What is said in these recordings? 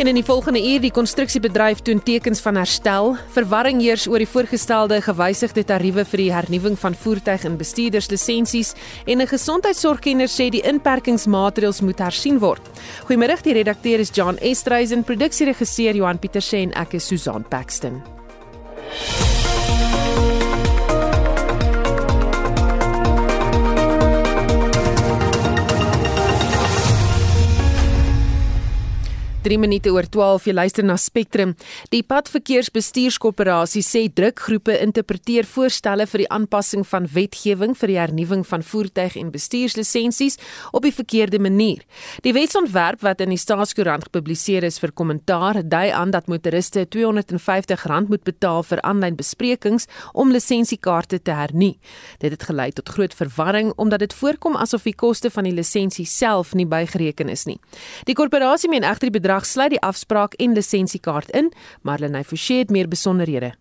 En in die volgende uur die konstruksiebedryf toon tekens van herstel. Verwarring heers oor die voorgestelde gewysigde tariewe vir die hernuwing van voertuig en bestuurderslisensies en 'n gesondheidsorgkenner sê die inperkingsmaatreëls moet hersien word. Goeiemiddag, die redakteur is John Estreisen, produksieregisseur Johan Pieterse en ek is Susan Paxton. Drie minute oor 12 jy luister na Spectrum. Die Padverkeersbestuurskoöperasie sê drukgroepe interpreteer voorstelle vir die aanpassing van wetgewing vir die hernuwing van voertuig en bestuurslisensies op die verkeerde manier. Die wetsontwerp wat in die Staatskoerant gepubliseer is vir kommentaar, dui aan dat motoriste R250 moet betaal vir aanlyn besprekings om lisensiekaarte te hernu. Dit het gelei tot groot verwarring omdat dit voorkom asof die koste van die lisensie self nie bygereken is nie. Die korporasie meen egter die bedrag sluit die afspraak en lisensiekaart in, Marlenae Forsie het meer besonderhede.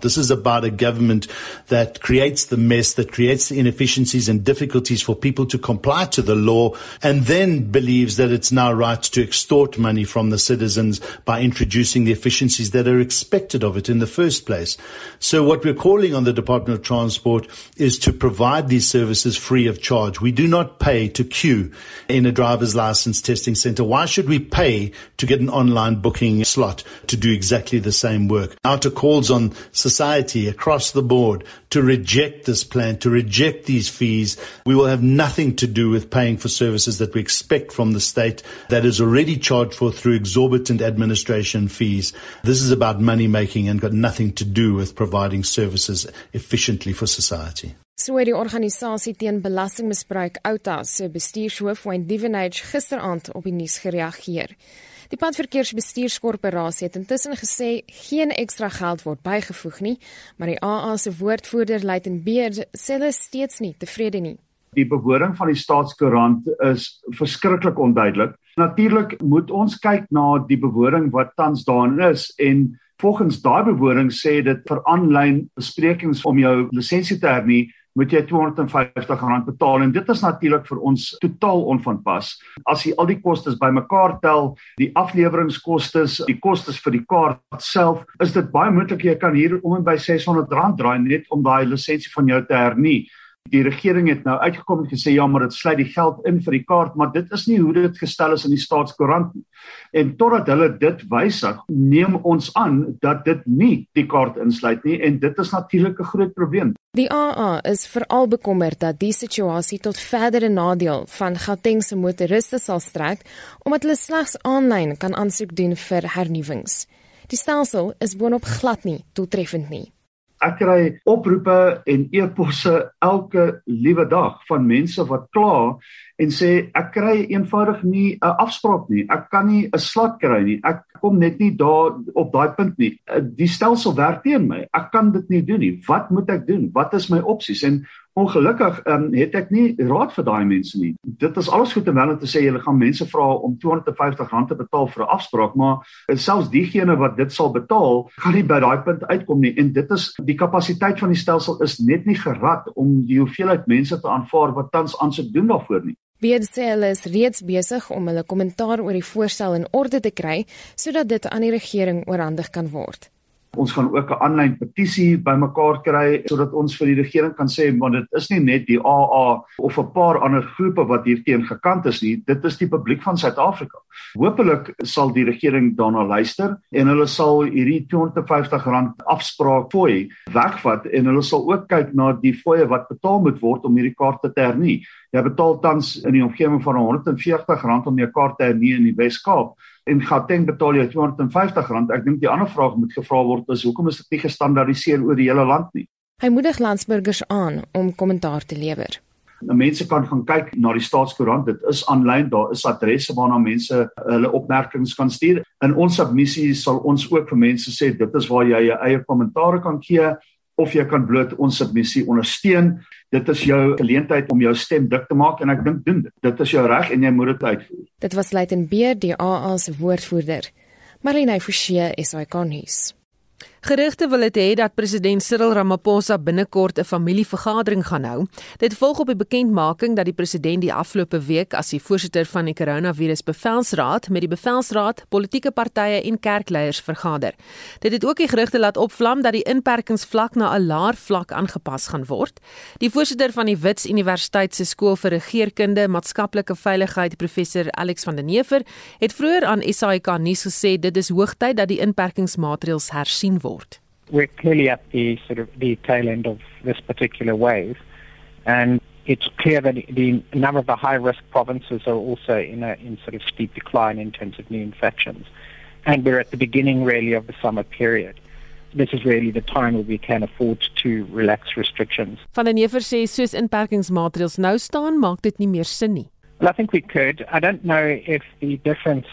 This is about a government that creates the mess, that creates the inefficiencies and difficulties for people to comply to the law, and then believes that it's now right to extort money from the citizens by introducing the efficiencies that are expected of it in the first place. So, what we're calling on the Department of Transport is to provide these services free of charge. We do not pay to queue in a driver's license testing center. Why should we pay to get an online booking slot to do exactly the same work? Outer calls on society across the board to reject this plan, to reject these fees. We will have nothing to do with paying for services that we expect from the state that is already charged for through exorbitant administration fees. This is about money making and got nothing to do with providing services efficiently for society. So het die organisasie teen belastingmisbruik Outa se bestuurshoof Wayne Divenage gisteraand op die nuus gereageer. Die padverkeersbestuurskorporasie het intussen gesê geen ekstra geld word bygevoeg nie, maar die AA se woordvoerder Luitenant Beard sê hulle steeds nie tevrede nie. Die bewoording van die staatskoerant is verskriklik onduidelik. Natuurlik moet ons kyk na die bewoording wat tans daarin is en volgens daai bewoording sê dit vir aanlyn besprekings om jou lisensie te hernie moet jy R250 betaal en dit is natuurlik vir ons totaal onvanpas. As jy al die kostes bymekaar tel, die afleweringskoste, die kostes vir die kaart self, is dit baie moontlik jy kan hier om en by R600 draai net om daai lisensie van jou te hernie die regering het nou uitgekom en gesê ja maar dit sluit die geld in vir die kaart maar dit is nie hoe dit gestel is in die staatskoerant nie. En totdat hulle dit wysig, neem ons aan dat dit nie die kaart insluit nie en dit is natuurlik 'n groot probleem. Die AA is veral bekommerd dat die situasie tot verdere nadeel van Gautengse motoriste sal strek omdat hulle slegs aanlyn kan aansoek doen vir hernuwings. Die stelsel is boonop glad nie doeltreffend nie. Ek kry oproepe en e-posse elke liewe dag van mense wat kla en sê ek kry eenvoudig nie 'n afspraak nie. Ek kan nie 'n slot kry nie. Ek kom net nie daar op daai punt nie. Die stelsel werk teen my. Ek kan dit nie doen nie. Wat moet ek doen? Wat is my opsies? En Ongelukkig um, het ek nie raad vir daai mense nie. Dit is alles goed en wel om te sê jy gaan mense vra om R250 te betaal vir 'n afspraak, maar selfs diegene wat dit sal betaal, gaan nie by daai punt uitkom nie en dit is die kapasiteit van die stelsel is net nie gerad om die hoeveelheid mense te aanvaar wat tans aansoek doen daarvoor nie. BNCL is reeds besig om hulle kommentaar oor die voorstel in orde te kry sodat dit aan die regering oorhandig kan word. Ons gaan ook 'n aanlyn petisie bymekaar kry sodat ons vir die regering kan sê want dit is nie net die AA of 'n paar ander groepe wat hierteen gekant is nie, dit is die publiek van Suid-Afrika. Hoopelik sal die regering daarna luister en hulle sal hierdie R250 afspraak fooi wegvat en hulle sal ook kyk na die fooie wat betaal moet word om hierdie kaarte te hernie. Jy betaal tans in die omgewing van R140 om jou kaart te hernie in die Wes-Kaap en Gauteng betaal jy R250. Ek dink die ander vraag moet gevra word is hoekom is dit nie gestandaardiseer oor die hele land nie? Hy moedig landsburgers aan om kommentaar te lewer. Nou mense kan gaan kyk na die staatskoerant. Dit is aanlyn. Daar is adresse waarna mense hulle opmerkings kan stuur. In ons submissie sal ons ook vir mense sê dit is waar jy jou eie kommentaar kan gee of jy kan bloot ons submissie ondersteun. Dit is jou geleentheid om jou stem dik te maak en ek dink doen dit. Dit is jou reg en jy moet dit uitvoer. Dit was Luitenant Beer, die AA se woordvoerder. Marlene Forsie, SAK nuus. Gerugte wil dit hê dat president Cyril Ramaphosa binnekort 'n familievergadering gaan hou. Dit volg op die bekendmaking dat die president die afgelope week as die voorsitter van die koronavirus bevelsraad met die bevelsraad, politieke partye en kerkleiers vergader. Dit het ook die gerugte laat opvlam dat die inperkingsvlak na 'n laer vlak aangepas gaan word. Die voorsitter van die Wits Universiteit se skool vir regeringskunde, maatskaplike veiligheid, professor Alex van den Neever, het vroeër aan SAK nuus gesê dit is hoogtyd dat die inperkingsmaatreëls hersien word word. We're clearly at the sort of the tail end of this particular wave, and it's clear that the number of the high-risk provinces are also in a in sort of steep decline in terms of new infections, and we're at the beginning really of the summer period. This is really the time where we can afford to relax restrictions. Van der Neever sê soos inperkingsmaatreëls nou staan, maak dit nie meer sin nie. Well, I think we could. I don't know if the difference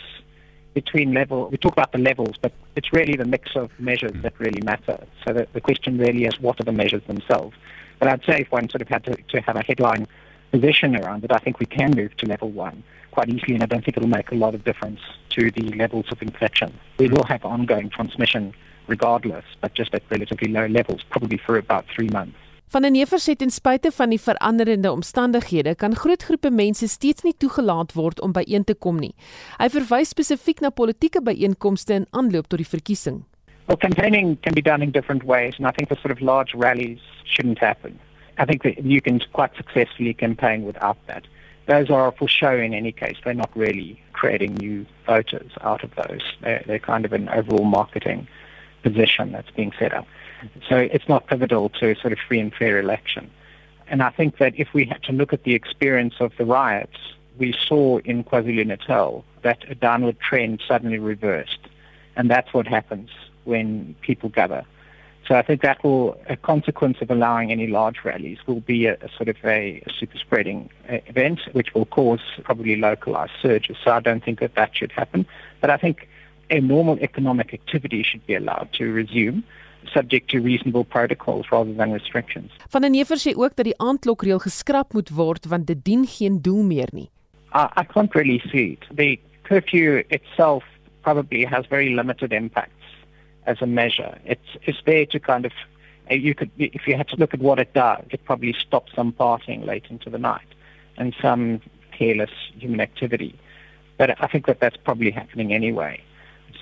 between level, we talk about the levels, but it's really the mix of measures hmm. that really matter. So the, the question really is what are the measures themselves? But I'd say if one sort of had to, to have a headline position around it, I think we can move to level one quite easily, and I don't think it'll make a lot of difference to the levels of infection. We will have ongoing transmission regardless, but just at relatively low levels, probably for about three months. Van der Neever sê ten spyte van die veranderende omstandighede kan groot groepe mense steeds nie toegelaat word om byeen te kom nie. Hy verwys spesifiek na politieke byeenkomste in aanloop tot die verkiesing. Well, campaigning can be done in different ways, and I think the sort of large rallies shouldn't happen. I think that you can quite successfully campaign without that. Those are for show in any case. They're not really creating new voters out of those. They're, they're kind of an overall marketing position that's being set up. So it's not pivotal to sort of free and fair election. And I think that if we had to look at the experience of the riots, we saw in KwaZulu-Natal that a downward trend suddenly reversed. And that's what happens when people gather. So I think that will, a consequence of allowing any large rallies will be a, a sort of a, a super spreading uh, event, which will cause probably localized surges. So I don't think that that should happen. But I think a normal economic activity should be allowed to resume subject to reasonable protocols rather than restrictions. Van der Neever sê ook dat die aandklokreël geskraap moet word want dit dien geen doel meer nie. I, I can't really see it. The curfew itself probably has very limited impacts as a measure. It's it's there to kind of you could if you had to look at what it does, it probably stops some partying late into the night and some careless human activity. But I think that that's probably happening anyway.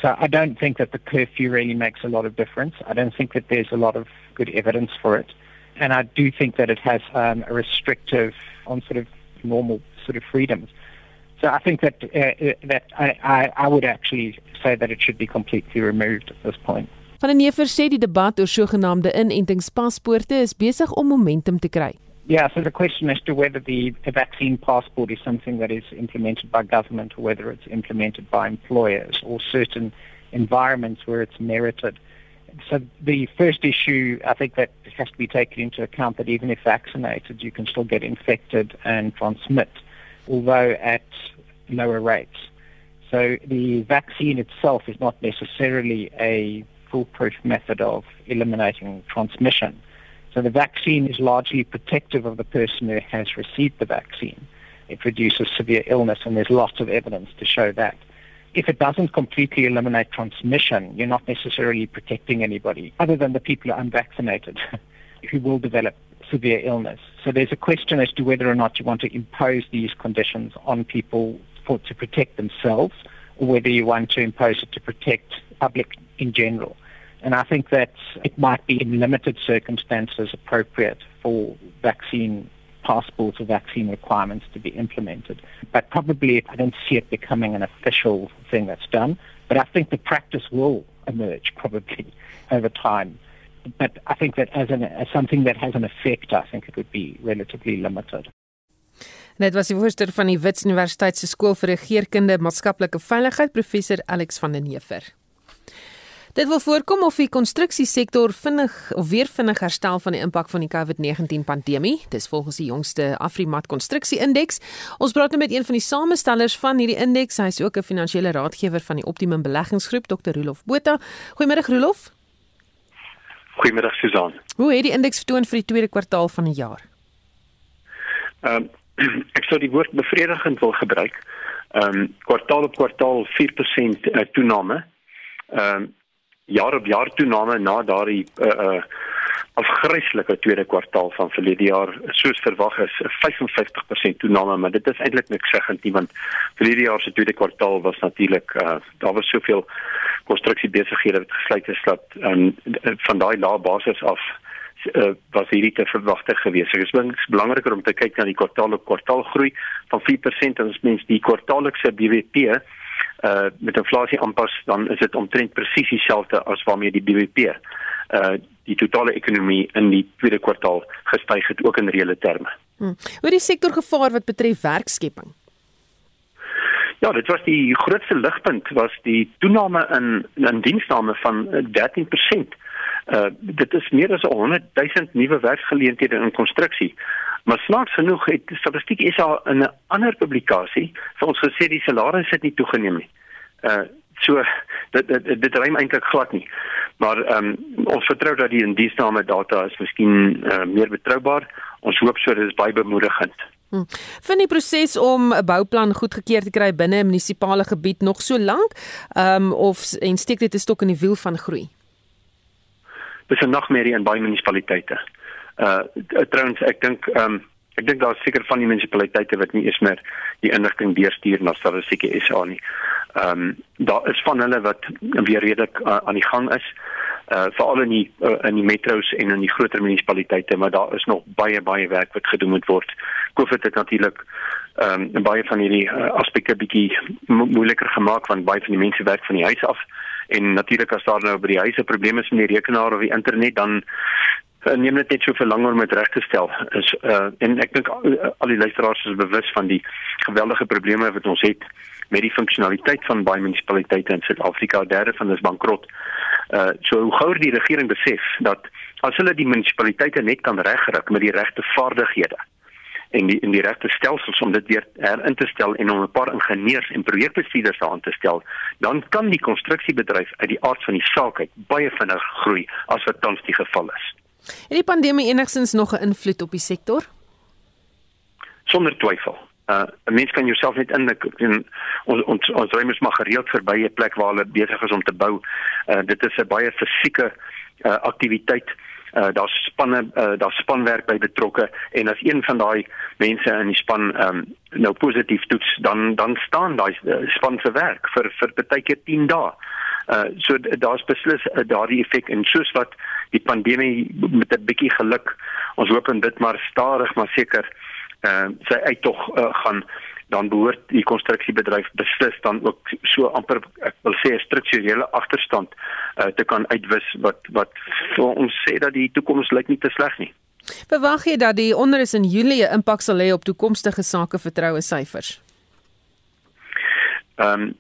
So I don't think that the curfew really makes a lot of difference. I don't think that there's a lot of good evidence for it. And I do think that it has um, a restrictive on sort of normal sort of freedoms. So I think that uh, uh that I, I, I would actually say that it should be completely removed at this point. Van der Neever sê die debat oor sogenaamde inentingspaspoorte is besig om momentum te kry. Yeah, so the question as to whether the vaccine passport is something that is implemented by government or whether it's implemented by employers or certain environments where it's merited. So the first issue, I think that has to be taken into account that even if vaccinated, you can still get infected and transmit, although at lower rates. So the vaccine itself is not necessarily a foolproof method of eliminating transmission. So the vaccine is largely protective of the person who has received the vaccine. It reduces severe illness, and there's lots of evidence to show that. If it doesn't completely eliminate transmission, you're not necessarily protecting anybody other than the people who are unvaccinated who will develop severe illness. So there's a question as to whether or not you want to impose these conditions on people for, to protect themselves or whether you want to impose it to protect public in general. And I think that it might be in limited circumstances appropriate for vaccine passports or vaccine requirements to be implemented. But probably I don't see it becoming an official thing that's done. But I think the practice will emerge probably over time. But I think that as, an, as something that has an effect, I think it would be relatively limited. Net was die voorsteur van die Wits Universiteit se skool vir regeringskunde maatskaplike veiligheid professor Alex van den Heever. Dit wil voorkom of die konstruksiesektor vinnig of weer vinnig herstel van die impak van die COVID-19 pandemie. Dis volgens die jongste Afrimat konstruksie indeks. Ons praat nou met een van die samestellers van hierdie indeks. Hy is ook 'n finansiële raadgewer van die Optimum Beleggingsgroep, Dr. Rolof Botha. Goeiemôre Rolof. Goeiemôre Susan. Hoe het die indeks vertoon vir die tweede kwartaal van die jaar? Ehm um, ek sou die woord bevredigend wil gebruik. Ehm um, kwartaal op kwartaal 4% uh, toename ehm uh, jaar op jaar toename na daardie uh, uh afgryslike tweede kwartaal van verlede jaar soos verwag is 'n 55% toename maar dit is eintlik niks seggend nie want verlede jaar se tweede kwartaal was natuurlik uh, daar was soveel konstruksiebesighede wat gesluit is dat um, van daai lae basis af uh, was hierdie te verwagte gewees. Dit is belangriker om te kyk na die kwartaal op kwartaal groei van 4% en as mens die kwartaallikse BBP uh met inflasie aanpas dan is dit omtrent presies dieselfde as waarmee die BBP uh die totale ekonomie in die tweede kwartaal gestyg het ook in reële terme. Hmm. Hoe die sektor gevaar wat betref werkskepping? Ja, dit was die grootste ligpunt was die toename in in diensname van 13%. Uh dit is meer as 100 000 nuwe werksgeleenthede in konstruksie. Maar snaaks genoeg het Statistiek SA in 'n ander publikasie vir ons gesê die salarisse het nie toegeneem nie. Uh so dit dit, dit rym eintlik glad nie. Maar ehm um, ons vertrou dat die indiensname data is miskien uh, meer betroubaar. Ons hoop so dit is baie bemoedigend. Hm. Vind die proses om 'n bouplan goedgekeur te kry binne 'n munisipale gebied nog so lank? Ehm um, of en steek dit 'n stok in die wiel van groei? dis 'n nagmerrie in baie munisipaliteite. Uh trouens ek dink ehm um, ek dink daar seker van die munisipaliteite wat nie eens meer die inligting deurstuur na Statistiek SA nie. Ehm um, daar is van hulle wat weer redelik uh, aan die gang is. Uh veral in die uh, in die metros en in die groter munisipaliteite, maar daar is nog baie baie werk wat gedoen moet word. COVID het natuurlik ehm um, baie van hierdie uh, aspekte bietjie mo moeiliker gemaak want baie van die mense werk van die huis af en natuurlik as daar nou by die huise probleme is met die rekenaar of die internet dan neem dit net soveel langer om dit reg te stel. Is uh en ek dink al, al die luisteraars is bewus van die geweldige probleme wat ons het met die funksionaliteit van baie munisipaliteite in Suid-Afrika. Derde van dis bankrot. Uh so hoe gouer die regering besef dat as hulle die munisipaliteite net kan regkry met die regte vaardighede en die in die regte stelsels om dit weer herin te stel en om 'n paar ingenieurs en projekbestuurders aan te stel, dan kan die konstruksiebedryf uit die aard van die saak uit baie vinnig groei as wat tans die geval is. Het die pandemie enigstens nog 'n invloed op die sektor? Sonder twyfel. Uh, 'n mens kan jouself net in ons ons ons ruimtes maar gereeld verby 'n plek waar hulle besig is om te bou. Uh, dit is 'n baie fisieke uh, aktiwiteit uh, daar's spanne uh, daar's spanwerk by betrokke en as een van daai mense in die span um, nou positief toets dan dan staan daai span se werk vir vir baie keer 10 dae. Uh so daar's beslis uh, daardie effek en soos wat die pandemie met 'n bietjie geluk ons hoop en dit maar stadig maar seker uh sy uittog uh, gaan dan behoort die konstruksiebedryf beslis dan ook so amper ek wil sê 'n strukturele agterstand uh, te kan uitwis wat wat vir ons sê dat die toekoms lyk nie te sleg nie. Verwag jy dat die onderus in Julie 'n impak sal hê op toekomstige sake vertroue syfers? Ehm um,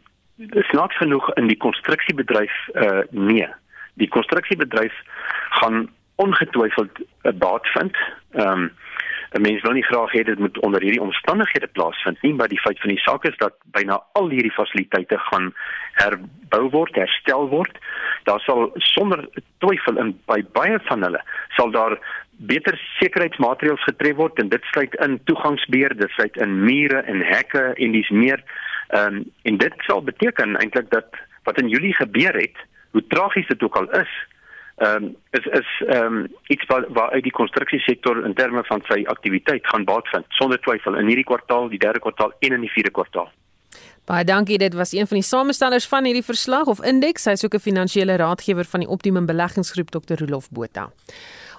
dis nog genoeg in die konstruksiebedryf uh nee. Die konstruksiebedryf gaan ongetwyfeld 'n baat vind. Ehm um, 'n mens wil nie graag hê dit moet onder hierdie omstandighede plaasvind nie, maar die feit van die saak is dat byna al hierdie fasiliteite gaan herbou word, herstel word. Daar sal sonder twyfel in by baie van hulle sal daar beter sekuriteitsmaatreëls getref word en dit sluit in toegangsbeheer, dit sluit in mure en hekke en dis meer. Ehm um, en dit sal beteken eintlik dat wat in Julie gebeur het, hoe tragies dit ook al is, ehm um, is is ehm um, iets wat waar uit die konstruksiesektor in terme van sy aktiwiteit gaan baat vind sonder twyfel in hierdie kwartaal, die derde kwartaal en in die vierde kwartaal. Baie dankie, dit was een van die samestellers van hierdie verslag of indeks. Hy's ook 'n finansiële raadgewer van die Optimum Beleggingsgroep Dr. Rolof Botha.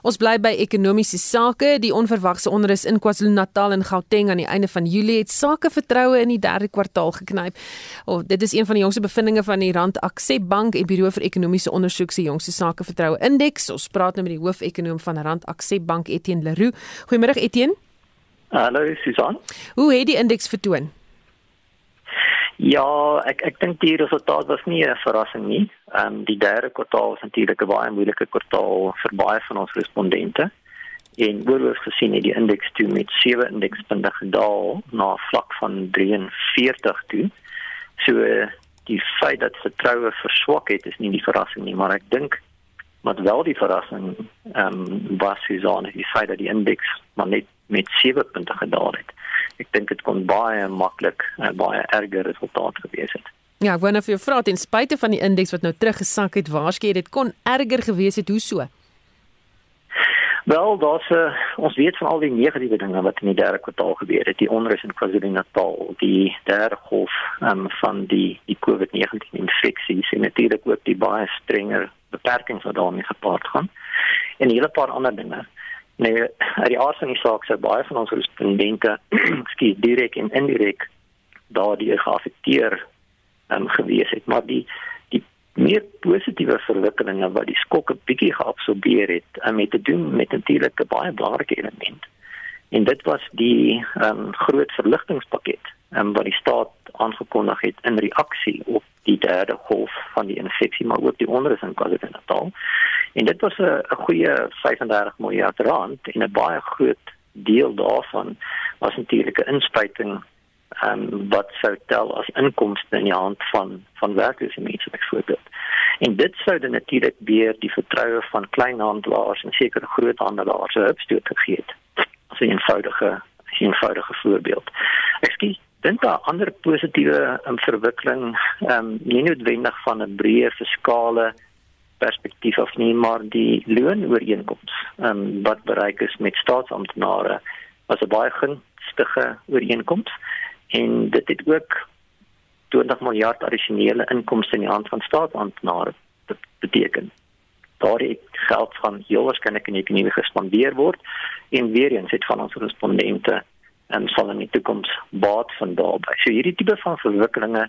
Ons bly by ekonomiese sake. Die onverwagse onrus in KwaZulu-Natal en Gauteng aan die einde van Julie het sakevertroue in die derde kwartaal geknyp. Oh, dit is een van die jongste bevindinge van die Rand Aksep Bank en Buro vir Ekonomiese Ondersoek se jongste sakevertroue indeks. Ons praat nou met die hoofekonoom van Rand Aksep Bank, Etienne Leroux. Goeiemôre Etienne. Hallo Susan. Hoe het die indeks vertoon? Ja, ek ek dink die resultaat was nie 'n verrassing nie. Ehm um, die derde kwartaal is natuurlik 'n baie moeilike kwartaal vir baie van ons respondente. En oorhoofs gesien het die indeks toe met 7 indekspunte gedaal na 'n vlak van 43 toe. So die feit dat vertroue verswak het is nie die verrassing nie, maar ek dink wat wel die verrassing ehm um, was aan die feit dat die indeks maar net met 7 punte gedaal het ek dink dit kon baie maklik 'n baie erger resultaat gewees het. Ja, ek wou net vir jou vra ten spyte van die indeks wat nou teruggesak het, waarskynlik dit kon erger gewees het, hoe so? Wel, daar's uh, ons weet van al die negatiewe dinge wat in die derde kwartaal gebeur het, die onrus in KwaZulu-Natal, die derde golf um, van die die COVID-19 infeksies en natuurlik ook die baie strenger beperkings wat daarmee gepaard gaan. En 'n hele paar ander dinge. Nee, uit die aard van die saak sou baie van ons respondente, skielik direk en indirek daardie geaffekteer um, gewees het, maar die meer positiewe verwikkelinge wat die skokke bietjie geabsorbeer het en met te doen met natuurlik 'n baie belangrike element. En dit was die um, groot verligtingspakket um, wat die staat aangekondig het in reaksie op die derde golf van die infeksie maar ook die onrus in KwaZulu-Natal. En dit was 'n goeie 35 miljard rand en 'n baie groot deel daarvan was natuurlik 'n inspuiting um, wat sou tel as inkomste in die hand van van werklose mense byvoorbeeld. En dit sou dan natuurlik weer die vertroue van kleinhandelaars en sekere groothandelaars opstoot gegee het. As 'n eenvoudige eenvoudige voorbeeld. Ekskuus, dink daar ander positiewe um, verwikkeling, ehm um, nie noodwendig van 'n breër fiskale perspektief of nie, maar die loonooreenkomste ehm um, wat bereik is met staatsamptenare was 'n baie gunstige ooreenkoms en dit het ook 20 miljard addisionele inkomste in die hand van staatsamptenare beteken. Daardie geld van heel waarskynlik in die ekonomie gespandeer word en weer eens het van ons respondente en sal in die toekoms baat van daarbey. So hierdie tipe van verwikkelinge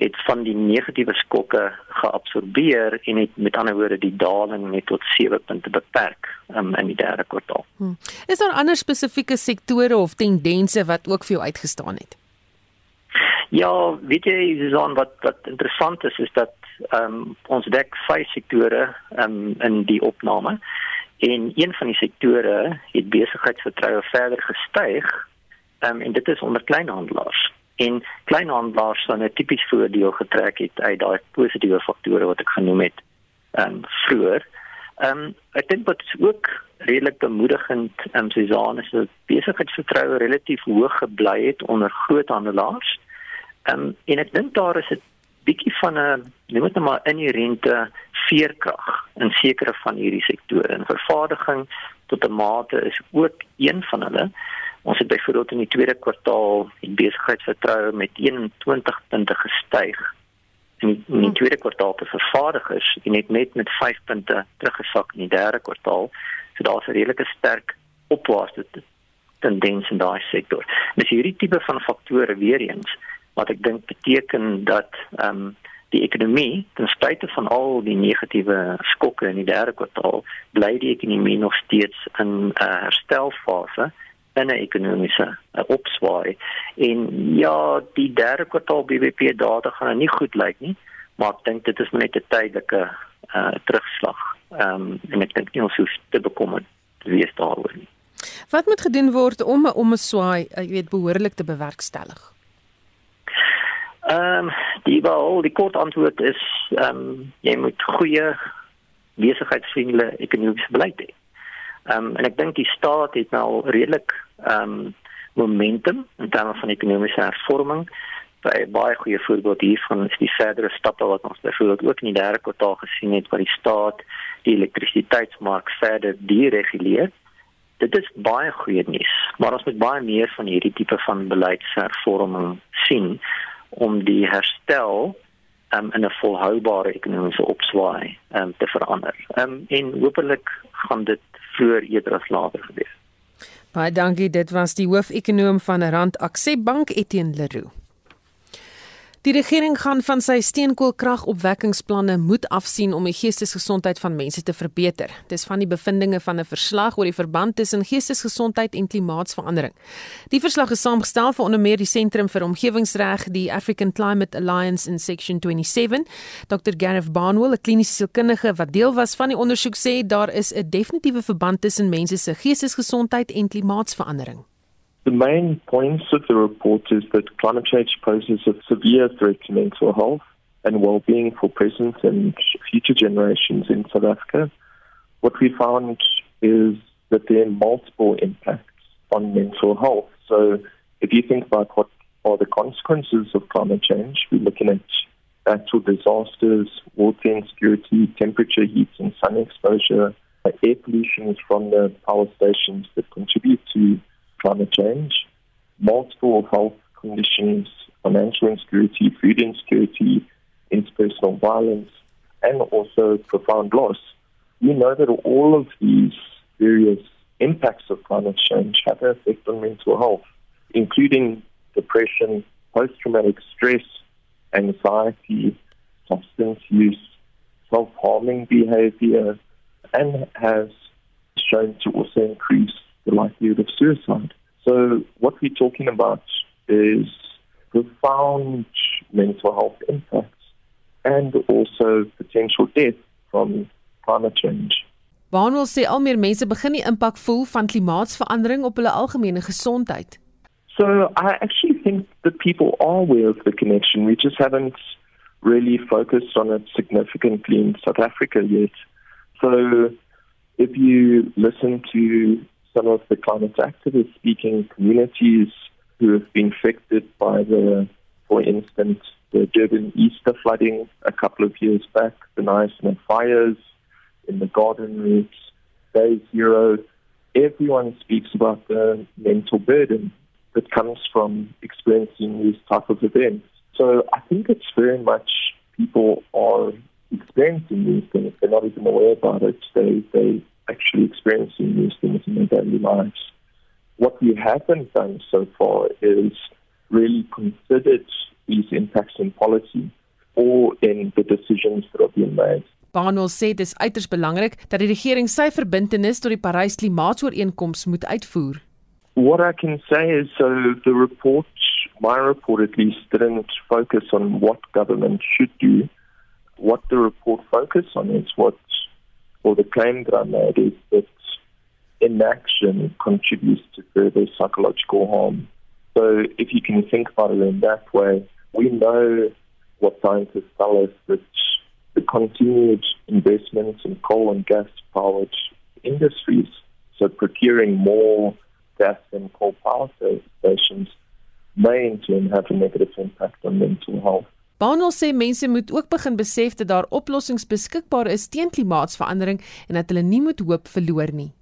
het van die negatiewe skokke geabsorbeer en het met ander woorde die daling net tot 7 punte beperk um, in die derde kwartaal. Hmm. Is daar ander spesifieke sektore of tendense wat ook vir jou uitgestaan het? Ja, weet jy, Susan, wat wat interessant is is dat ehm um, ons dek vyf sektore ehm um, in die opname en een van die sektore het besigheidsvertroue verder gestyg. Um, en dit is onder kleinhandelaars. En kleinhandelaars sou 'n tipies voordeel getrek het uit daai positiewe faktore wat ek genoem het um, vroeër. Ehm um, ek dink wat ook redelik bemoedigend ehm um, Susan is dat besigheidsvertroue relatief hoog gebly het onder groothandelaars. Ehm um, en ek dink daar is 'n bietjie van 'n noem dit nou maar inherente veerkrag in sekere van hierdie sektore. En vervaardiging tot 'n mate is ook een van hulle. Ons het byvoorbeeld in die tweede kwartaal die besigheidsvertroue met 21 punte gestyg. In die, in die tweede kwartaal te vervaardigers en net net met 5 punte teruggesak in die derde kwartaal. So daar's 'n redelike sterk opwaartse tendens in daai sektor. Dis hierdie tipe van faktore weer eens wat ek dink beteken dat ehm um, die ekonomie ten spyte van al die negatiewe skokke in die derde kwartaal bly die ekonomie nog steeds in 'n uh, herstelfase in 'n ekonomiese uh, opswaai en ja die derde kwartaal BBP data gaan nou nie goed lyk nie maar ek dink dit is net 'n tydelike uh, terugslag ehm um, en ek dink nie ons hoef te bekommer wees daaroor nie Wat moet gedoen word om om 'n swaai, jy weet, behoorlik te bewerkstellig? Ehm um, die wel die kort antwoord is ehm um, jy moet goeie besigheidsvriendelike ekonomiese beleid hê. Ehm um, en ek dink die staat het nou redelik ehm um, momentum in terme van ekonomiese hervorming. By baie goeie voorbeeld hiervan is die verdere stappe wat ons byvoorbeeld ook in die derde kwartaal gesien het waar die staat die elektrisiteitsmark verder dereguleer. Dit is baie goeie nuus, maar ons moet baie meer van hierdie tipe van beleidshervorming sien om die herstel um, in 'n volhoubare ekonomiese opswaai um, te verander. Um, en hopelik gaan dit vroeër eerder as later gebeur. Baie dankie, dit was die hoofekonoom van Rand Aksep Bank Etienne Leroux. Die regering gaan van sy steenkoolkragopwekkingsplanne moet afsien om die geestesgesondheid van mense te verbeter. Dis van die bevindinge van 'n verslag oor die verband tussen geestesgesondheid en klimaatsverandering. Die verslag is saamgestel vir onder meer die Sentrum vir Omgewingsreg, die African Climate Alliance in Section 27. Dr. Gareth Barnwell, 'n kliniese sielkundige wat deel was van die ondersoek, sê daar is 'n definitiewe verband tussen mense se geestesgesondheid en klimaatsverandering. The main points of the report is that climate change poses a severe threat to mental health and well-being for present and future generations in South Africa. What we found is that there are multiple impacts on mental health. So if you think about what are the consequences of climate change, we're looking at natural disasters, water insecurity, temperature, heat and sun exposure, air pollution from the power stations that contribute to climate change, multiple health conditions, financial insecurity, food insecurity, interpersonal violence, and also profound loss. We know that all of these various impacts of climate change have an effect on mental health, including depression, post traumatic stress, anxiety, substance use, self harming behavior, and has shown to also increase the likelihood of suicide. So, what we're talking about is profound mental health impacts and also potential death from climate change. Barnwell sê al meer mense begin die impak voel van klimaatsverandering op hulle algemene gesondheid. So I actually think that people are aware of the connection. We just haven't really focused on it significantly in South Africa yet. So if you listen to some of the climate activists speaking communities who have been affected by the, for instance, the Durban Easter flooding a couple of years back, the Knysna fires in the garden routes, day zero, everyone speaks about the mental burden that comes from experiencing these type of events. So I think it's very much people are experiencing these things. They're not even aware about it. They they actually experiencing these things in their daily lives. What we haven't done so far is really considered these impacts in policy or in the decisions that are being made. Barnwell sê dis uiters belangrik dat die regering sy verbintenis tot die Parys Klimaatsooreenkoms moet uitvoer. What I can say is so the report, my report at least, didn't focus on what government should do. What the report focused on is what, or the claim that I made is that inaction contributes to further psychological harm. So if you can think about it in that way, we know what scientists tell us that the continued investment in coal and gas powered industries, so procuring more gas and coal power stations may in turn have a negative impact on mental health. Bono sê mense moet ook begin besef dat daar oplossings beskikbaar is teen klimaatsverandering en dat hulle nie moet hoop verloor nie.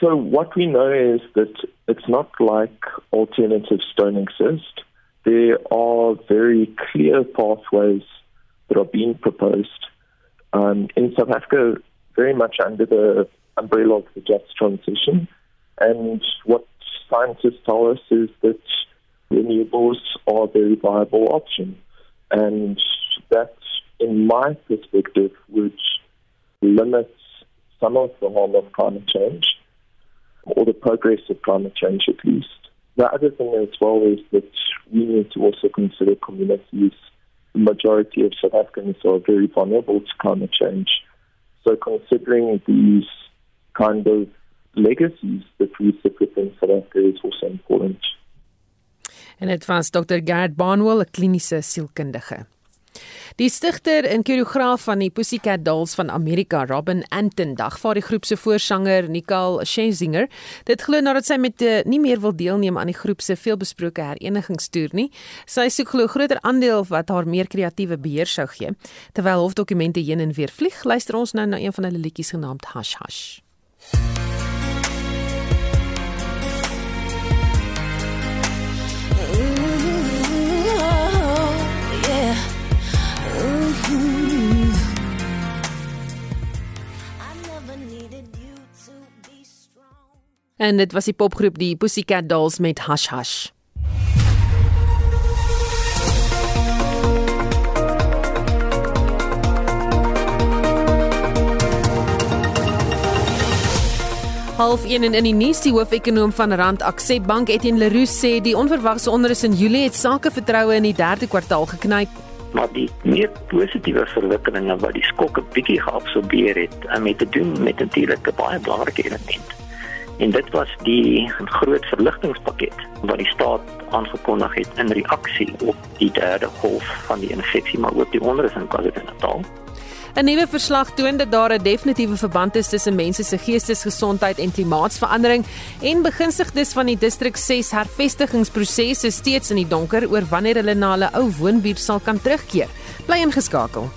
So what we know is that it's not like alternatives don't exist. There are very clear pathways that are being proposed um, in South Africa, very much under the umbrella of the just transition. And what scientists tell us is that renewables are a very viable option. And that, in my perspective, would limit some of the harm of climate change, or the progress of climate change at least. The other thing as well is that we need to also consider communities. The majority of South Africans are very vulnerable to climate change. So considering these kind of legacies that we sit within South Africa is also important. En dit was Dr. Gerd Barnwell, 'n kliniese sielkundige. Die stigter en koreograaf van die Pussycat Dolls van Amerika, Robin Anton, dagvaar die groep se voorsanger Nicole Scherzinger. Dit glo nadat sy met uh, nie meer wil deelneem aan die groep se veelbesproke herenigingstoer nie. Sy soek glo groter aandeel wat haar meer kreatiewe beheer sou gee. Terwyl hofdokumente heen en weer vlieg, luister ons nou na een van hulle liedjies genaamd Hush Hush. En dit was die popgroep die Pussycat Dolls met Hush Hush. Half 1 en in die nuus die hoofekonoom van Rand Accep Bank Etienne Leroux sê die onverwagse onrus in Julie het sakevertroue in die derde kwartaal geknyp. Maar die meer positiewe verwikkelinge wat die skokke bietjie geabsorbeer het, en met te doen met 'n baie belangrike element. En dit was die groot verligtingspakket wat die staat aangekondig het in reaksie op die derde golf van die infeksie, maar ook die onrus in KwaZulu-Natal. 'n Nuwe verslag toon dat daar 'n definitiewe verband is tussen mense se geestesgesondheid en klimaatsverandering en begunstigdes van die distrik 6 hervestigingsproses is steeds in die donker oor wanneer hulle na hulle ou woonbuurt sal kan terugkeer. Bly ingeskakel.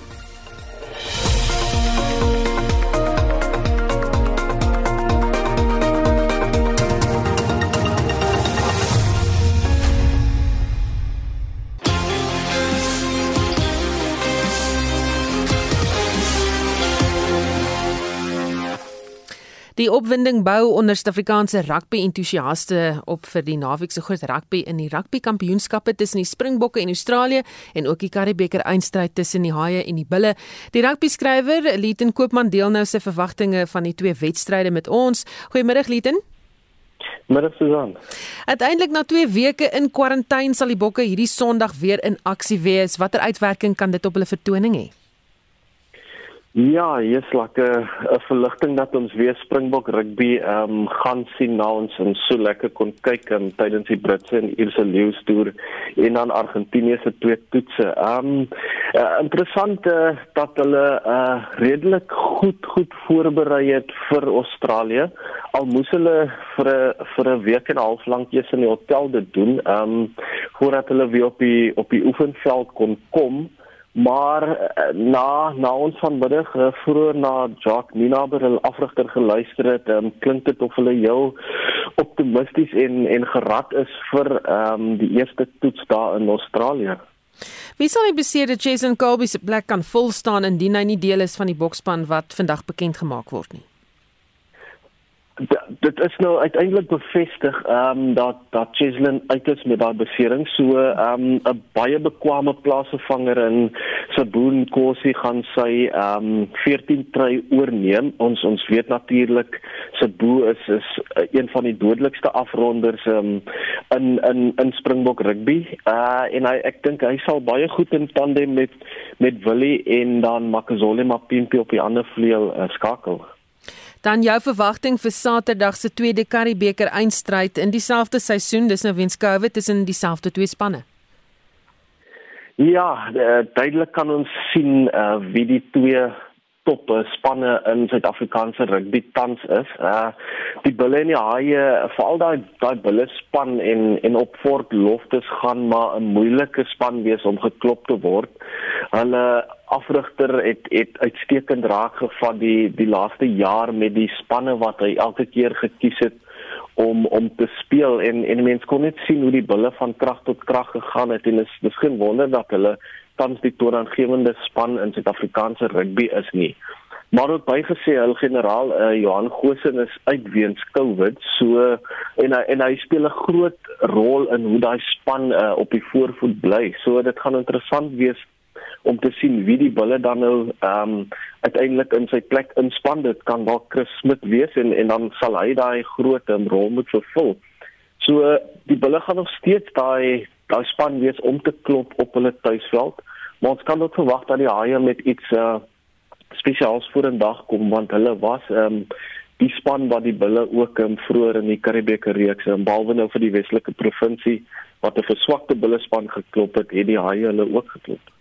Die opwinding bou onder Suid-Afrikaanse rugby-entoesiaste op vir die naweek se groot rugby in die rugby-kampioenskappe tussen die Springbokke en Australië en ook die Karibeker eindstryd tussen die Haie en die Bulle. Die rugby-skrywer Lieten Koopman deel nou sy verwagtinge van die twee wedstryde met ons. Goeiemôre Lieten. Middag Susan. Uiteindelik na 2 weke in kwarantyne sal die Bokke hierdie Sondag weer in aksie wees. Watter uitwerking kan dit op hulle vertoning hê? Ja, jy's lekker 'n verligting dat ons weer Springbok rugby ehm um, gaan sien na ons en so lekker kon kyk um, tydens die Britse en Ierse leeustoer en dan Argentinië se twee toetse. Ehm um, uh, interessant uh, dat hulle uh, redelik goed goed voorberei het vir Australië. Al moes hulle vir 'n vir 'n week en 'n half lank eers in die hotel dit doen, ehm um, voordat hulle weer op die op die oefenveld kon kom. Maar uh, na na ons vanmiddag uh, vroeër na Jacques Ninaber hulle afrigter geluister het, um, klink dit of hulle heel optimisties en en gerad is vir ehm um, die eerste toets daar in Australië. Wie sal die beseerde Jason Colby se plek kan vol staan indien hy nie deel is van die bokspan wat vandag bekend gemaak word nie? Dit is nou uiteindelik bevestig ehm um, dat dat Cheslin uit is met daai besering. So ehm um, 'n baie bekwame plaasvervanger in Saboon Kosi gaan sy ehm um, 14 try oorneem. Ons ons weet natuurlik Sabo is is uh, een van die dodelikste afronders um, in in in Springbok rugby. Uh en hy ek dink hy sal baie goed in tandem met met Willie en dan Makazole Mapimpi op die ander vleuel uh, skakel Dan jou verwagting vir Saterdag se tweede Karibeker eindstryd in dieselfde seisoen, dis nou weens COVID tussen dieselfde twee spanne. Ja, uh, duidelik kan ons sien uh, wie die twee top spanne in Suid-Afrikaanse rugby tans is. Uh die Bulle en die Haie, veral daai daai Bulle span en en op Fort Loftus gaan maar 'n moeilike span wees om geklop te word. Hulle afrigter het het uitstekend raak gevat die die laaste jaar met die spanne wat hy elke keer gekies het om om te speel en en mense kon net sien hoe die bulle van krag tot krag gegaan het en is dis geen wonder dat hulle tans die toonaangewende span in Suid-Afrikaanse rugby is nie. Maar ook bygesê hul generaal uh, Johan Goosen is uit weens COVID, so en hy en hy speel 'n groot rol in hoe daai span uh, op die voorvoet bly. So dit gaan interessant wees om te sien wie die bulle dan nou ehm um, uiteindelik in sy plek inspan. Dit kan dalk Chris Smit wees en en dan sal hy daai groot um, rol moet vervul. So die bulle gaan nog steeds daai daai span wees om te klop op hulle tuisveld. Maar ons kan ook verwag dat die Haie met iets uh spesiaals voor 'n dag kom want hulle was um die span wat die bulle ook um, vroeër in die Karibeker reeks en um, behalwe nou vir die Weselike provinsie wat 'n verswakte bulle span geklop het, het die Haie hulle ook geklop.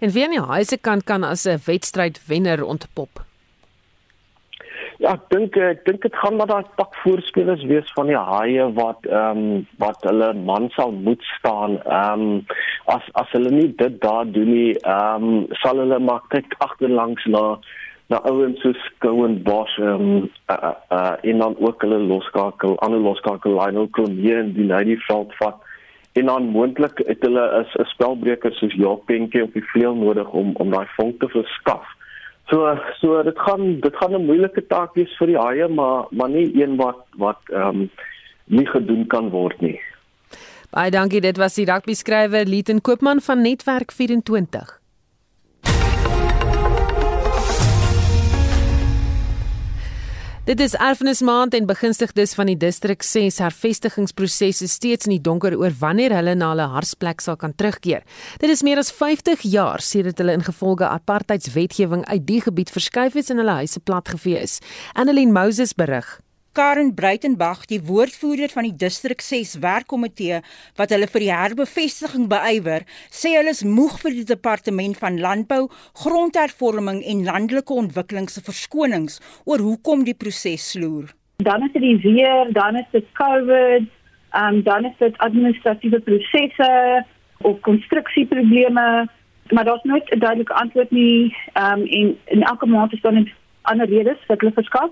En wie aan die Haie se kant kan as 'n wedstryd wenner ontpop? Ja, ek dink ek dink dit gaan maar daai pak voorspelers wees van die haie wat ehm um, wat hulle man sal moet staan. Ehm um, as as hulle nie dit daar doen nie, ehm um, sal hulle maar kyk agterlangs na na ouens soos Cohen Bosch ehm um, uh, uh, uh, en dan ook hulle loskakel, ander loskakel Lionel Cronje en die Lady Veld vat en dan moontlik het hulle is 'n spelbreker soos Jock Penke op die vleuel nodig om om daai vonk te verskaf. So so dit gaan dit gaan 'n moeilike taak wees vir die haie, maar maar nie een wat wat ehm um, nie gedoen kan word nie. Baie dankie, dit was die rugby skrywer Lieten Koopman van Netwerk 24. Dit is erfenismaand en begunstigdes van die distrik 6 hervestigingsprosesse steeds in die donker oor wanneer hulle na hulle harsplek sal kan terugkeer. Dit is meer as 50 jaar sedert hulle ingevolge apartheidswetgewing uit die gebied verskuif is en hulle huise platgevee is. Annelien Moses berig. Karen Breitenberg, die woordvoerder van die distrik 6 werkkomitee wat hulle vir die herbevestiging beywer, sê hulle is moeg vir die departement van landbou, grondhervorming en landelike ontwikkeling se verskonings oor hoekom die proses sloer. Dan is dit die weer, dan is dit COVID, um, dan is dit administratiewe prosesse of konstruksieprobleme maar daar's nooit 'n duidelike antwoord nie ehm um, en in elke maand is daar net ander redes wat hulle verskaf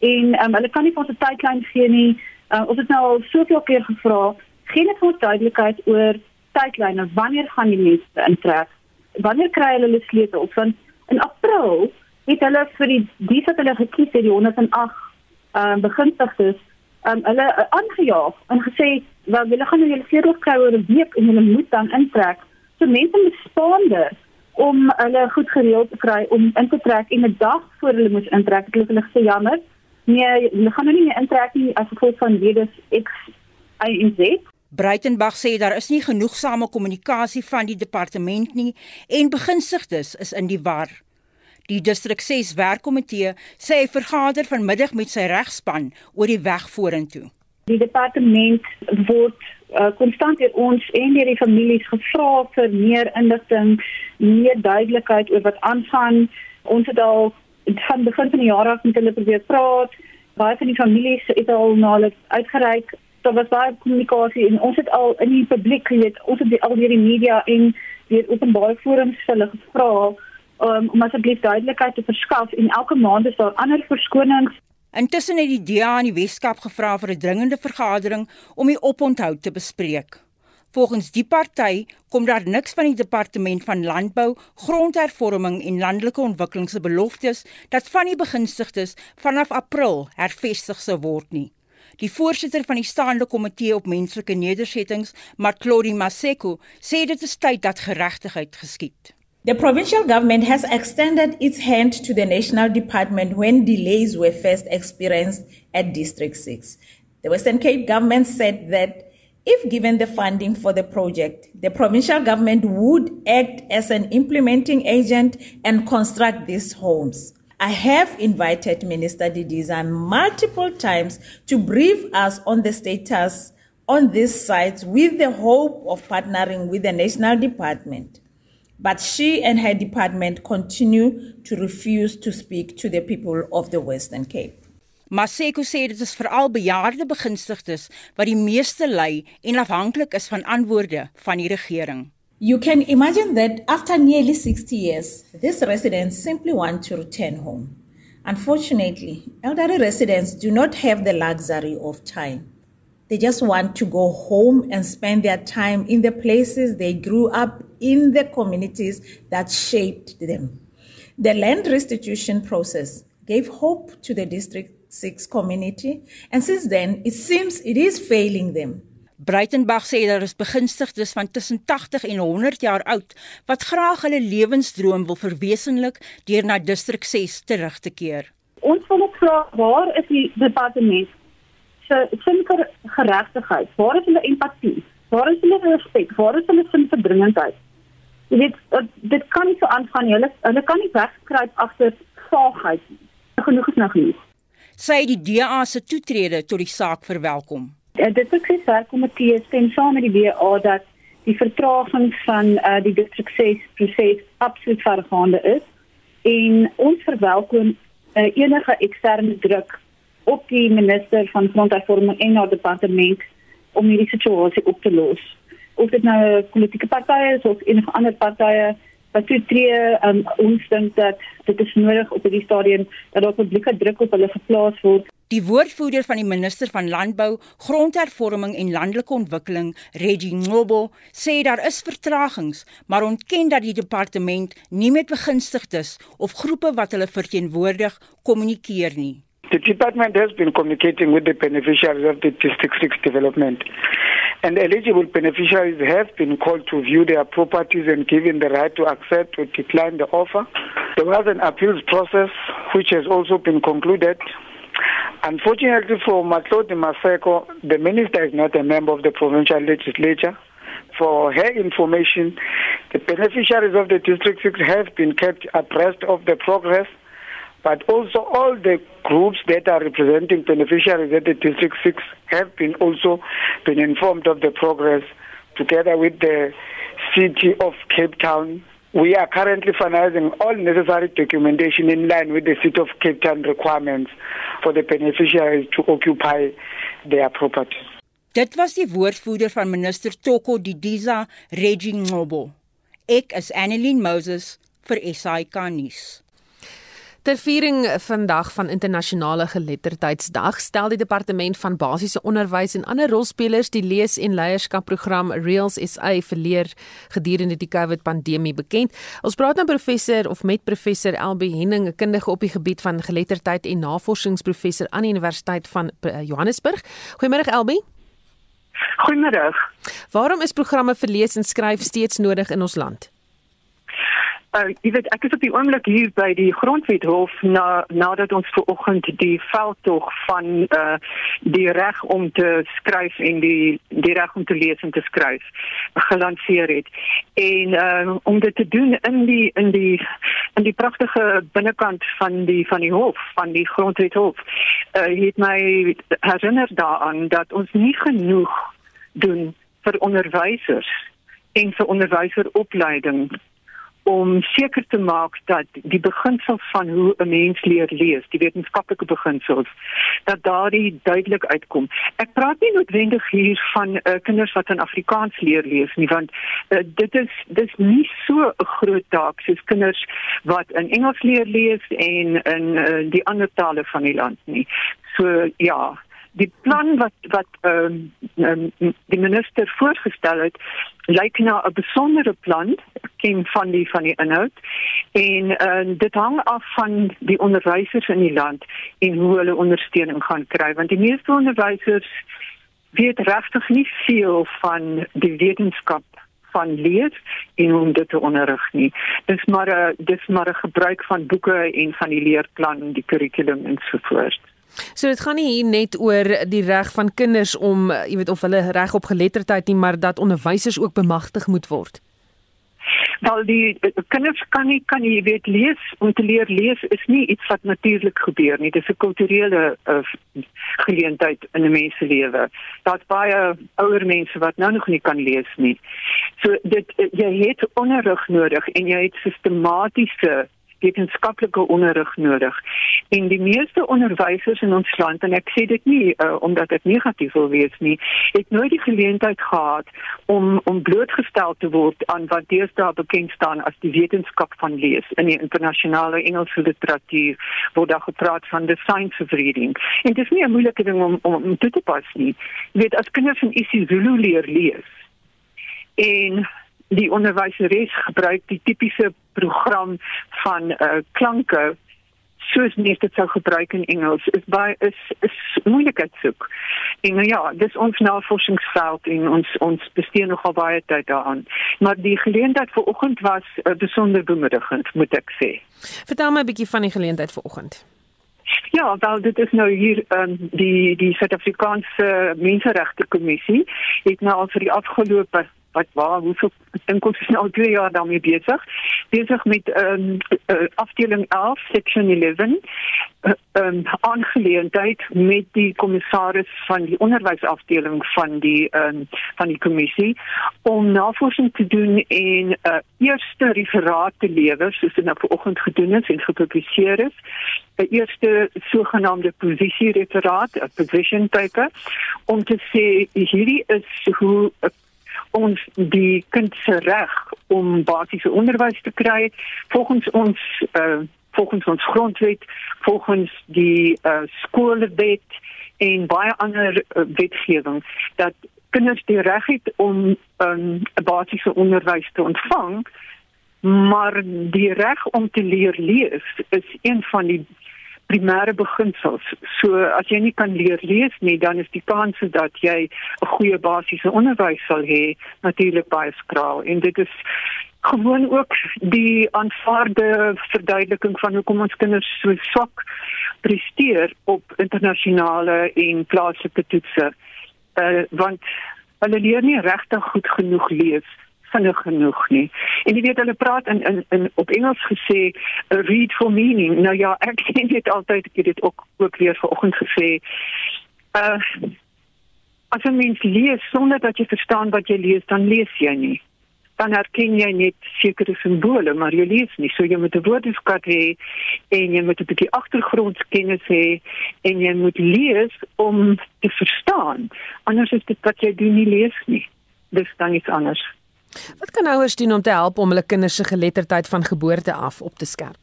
en ehm um, hulle kan nie vir ons 'n tydlyn gee nie. Uh, ons het nou al soveel keer gevra, gee net vir ons duidelikheid oor tydlyne. Wanneer gaan die mense intrek? Wanneer kry hulle hulle sleutels? Want in April het hulle vir die die wat hulle gekies het, die 108 ehm um, begunstigdes ehm um, hulle uh, aangejaag en gesê, "Wel, julle gaan nou julle sleutels kry oor 'n week en julle moet dan intrek." So mense moet spaander om hulle goed gereeld te kry om in te trek en 'n dag voor hulle moet intrek. Ek het hulle gesê jammer. Nee, hulle gaan nou nie meer intrek nie as gevolg van redes X Y en Z. Breitenberg sê daar is nie genoegsame kommunikasie van die departement nie en beginsigdes is in die war. Die distrik 6 werkkomitee sê hy vergader vanmiddag met sy regspan oor die weg vorentoe. Die departement word uh, konstant deur ons en deur die families gevra vir meer inligting, meer duidelikheid oor wat aangaan. Ons het al van begin van die jaar af met hulle probeer praat. Baie van die families het al na hulle uitgereik. Daar was baie kommunikasie en ons het al in die publiek, weet, ons het al deur die media en deur openbare forums hulle gevra um, om asseblief duidelikheid te verskaf en elke maand is daar ander verskonings Intussen het die DA in die Weskaap gevra vir 'n dringende vergadering om die oponthou te bespreek. Volgens die party kom daar niks van die departement van landbou, grondhervorming en landelike ontwikkeling se beloftes dat van die begunstigdes vanaf April hervestig sou word nie. Die voorsitter van die staande komitee op menslike nedersettings, Matlodi Maseko, sê dit is tyd dat geregtigheid geskied. The provincial government has extended its hand to the national department when delays were first experienced at District 6. The Western Cape government said that if given the funding for the project, the provincial government would act as an implementing agent and construct these homes. I have invited Minister Didiza multiple times to brief us on the status on these sites with the hope of partnering with the national department. but she and her department continue to refuse to speak to the people of the Western Cape. Maseko sê dit is veral bejaarde begunstigdes wat die meeste ly en afhanklik is van antwoorde van die regering. You can imagine that after nearly 60 years, these residents simply want to return home. Unfortunately, elderly residents do not have the luxury of time. They just want to go home and spend their time in the places they grew up in the communities that shaped them. The land restitution process gave hope to the District 6 community, and since then, it seems it is failing them. Breitenberg sê daar is begunstigdes van tussen 80 en 100 jaar oud wat graag hulle lewensdroom wil verwesenlik deur na Distrik 6 terug te keer. Ons wil net vra waar is die departement se sinker geregtigheid? Waar is hulle empatie? Waar is hulle respek? Waar is hulle sin vir dringendheid? Jy weet dit kan nie so aangaan nie. Hulle hulle kan nie wegkruip agter vaagheid nie. Genoeg is nou genoeg. Sy die DA se toetrede tot die saak verwelkom. Ja, dit is gesê dat komitee stem saam met die DA dat die vertraging van uh, die distrik proses absoluut vergaande is en ons verwelkom uh, enige eksterne druk op die minister van grondhervorming en haar departement om hierdie situasie op te los of dit nou politieke partye is of enige ander partye wat toetree um, ons dink dat dit is nodig op hierdie stadium dat daar publieke druk op hulle geplaas word. Die woordvoerder van die minister van Landbou, Grondhervorming en Landelike Ontwikkeling, Reggie Ngobo, sê daar is vertragings, maar ontken dat die departement nie met begunstigdes of groepe wat hulle verteenwoordig kommunikeer nie. The department has been communicating with the beneficiaries of the District 6 development. And eligible beneficiaries have been called to view their properties and given the right to accept or decline the offer. There was an appeals process which has also been concluded. Unfortunately for Matlodi Maseko, the minister is not a member of the provincial legislature. For her information, the beneficiaries of the District 6 have been kept abreast of the progress but also all the groups that are representing beneficiaries at the District 6 have been also been informed of the progress together with the City of Cape Town. We are currently finalizing all necessary documentation in line with the City of Cape Town requirements for the beneficiaries to occupy their properties. Dit was die woordvoerder van minister Toko Didiza Reginobo. Ek is Annelien Moses vir SAK nuus. Ter viering vandag van internasionale geletterdheidsdag stel die departement van basiese onderwys en ander rolspelers die lees- en leierskapprogram Reels SA verleer gedurende die COVID-pandemie bekend. Ons praat nou professor of met professor Elbe Henning, 'n kundige op die gebied van geletterdheid en navorsingsprofessor aan die Universiteit van eh, Johannesburg. Goeiemôre Elbe. Goeiemôre. Waarom is programme vir lees en skryf steeds nodig in ons land? Uh, jy weet ek is op die oomblik hier by die grondwethof na nadat ons ver oggend die veldtog van uh die reg om te skryf en die die reg om te lees en te skryf gelanseer het. En uh om dit te doen in die in die in die pragtige binnekant van die van die hof van die grondwethof uh het my herinner daaraan dat ons nie genoeg doen vir onderwysers en vir onderwyseropleiding om seker te maak dat die beginsels van hoe 'n mens leer lees, die wetenskaplike beginsels, dat daardie duidelik uitkom. Ek praat nie noodwendig hier van uh, kinders wat in Afrikaans leer lees nie, want uh, dit is dis nie so 'n groot taak soos kinders wat in Engels leer lees en in uh, die ander tale van die land nie. So ja, die plan wat wat ehm um, um, die minister voorgestel het lyk na 'n besondere plan ken van die van die inhoud. En uh, dit hang af van die onderwysers in die land en hoe hulle ondersteuning gaan kry. Want die meeste onderwysers weet regtig nie veel van die wetenskap van leer en om dit te onderrig nie. Dis maar 'n dis maar 'n gebruik van boeke en van die leerplan, die kurrikulum en so dit gaan nie hier net oor die reg van kinders om, jy weet of hulle reg op geletterdheid nie, maar dat onderwysers ook bemagtig moet word. Wel die kinders kan nie kan jy weet lees om te leer lees is nie iets wat natuurlik gebeur nie. Dit is 'n kulturele uh, geleentheid in 'n mens se lewe. Daar's baie ouer mense wat nou nog nie kan lees nie. So dit jy het onderrig nodig en jy het sistematiese wetenskaplike onderrig nodig. En die meeste onderwysers in ons land en ek sê dit nie uh, omdat dit negatief wil wees nie, het nooit die geleentheid gehad om om blootgestel te word aan wat deesdae bekend staan as die wetenskap van lees in die internasionale Engelse literatuur word daar gepraat van the science of reading. En dit is nie 'n moeilike ding om om, om toe te pas nie. Jy weet as kinders in isiZulu leer lees en die onderwyseres gebruik die tipiese program van uh, klanke soos mens dit sou gebruik in Engels is baie is is moeilikheid soek. En nou ja, dis ons navorsingsveld en ons ons bestee nogal baie tyd daaraan. Maar die geleentheid vir oggend was uh, besonder bemoedigend, moet ek sê. Vertel my 'n bietjie van die geleentheid vir oggend. Ja, wel dit is nou hier um, die die Suid-Afrikaanse Menseregte Kommissie het nou al vir die afgelope wat waar hoeveel dink ons is nou al 2 jaar daarmee besig besig met ehm um, uh, afdeling 11 section 11 ehm uh, um, aangeleentheid met die kommissaris van die onderwysafdeling van die ehm um, van die kommissie om navorsing te doen en 'n uh, eerste referaat te lewer soos dit nou vanoggend gedoen is en gepubliseer is. 'n eerste sogenaamde posisiereferaat 'n position paper om te sê hierdie is hoe 'n ons die kind se reg om basiese onderwys te kry volgens ons uh, volgens ons grondwet volgens die uh, skoolwet en baie ander uh, wetgewing dat kinders die reg het om 'n um, basiese onderwys te ontvang maar die reg om te leer lees is een van die primêre beginsels. So as jy nie kan leer lees nie, dan is die kans dat jy 'n goeie basiese onderwys sal hê natuurlik baie skraal. En dit is gewoon ook die aanvaarde verduideliking van hoekom ons kinders so swak presteer op internasionale en plaaslike toetse. Uh want hulle leer nie regtig goed genoeg lees vinnig genoeg nie. En jy weet hulle praat in in, in op Engels gesê read for meaning. Nou ja, ek sê dit altyd ek het dit ook ook weer vanoggend gesê. Uh as jy mens lees sonder dat jy verstaan wat jy lees, dan lees jy nie dan herken jy net sekere simbole, maar jy lees nie. So jy moet 'n woordeskat hê en jy moet 'n bietjie agtergrondkennis hê en jy moet lees om te verstaan. Anders is dit wat jy doen nie lees nie. Dis dan iets anders. Wat kan ouers doen om te help om hulle kinders se geletterdheid van geboorte af op te skerp?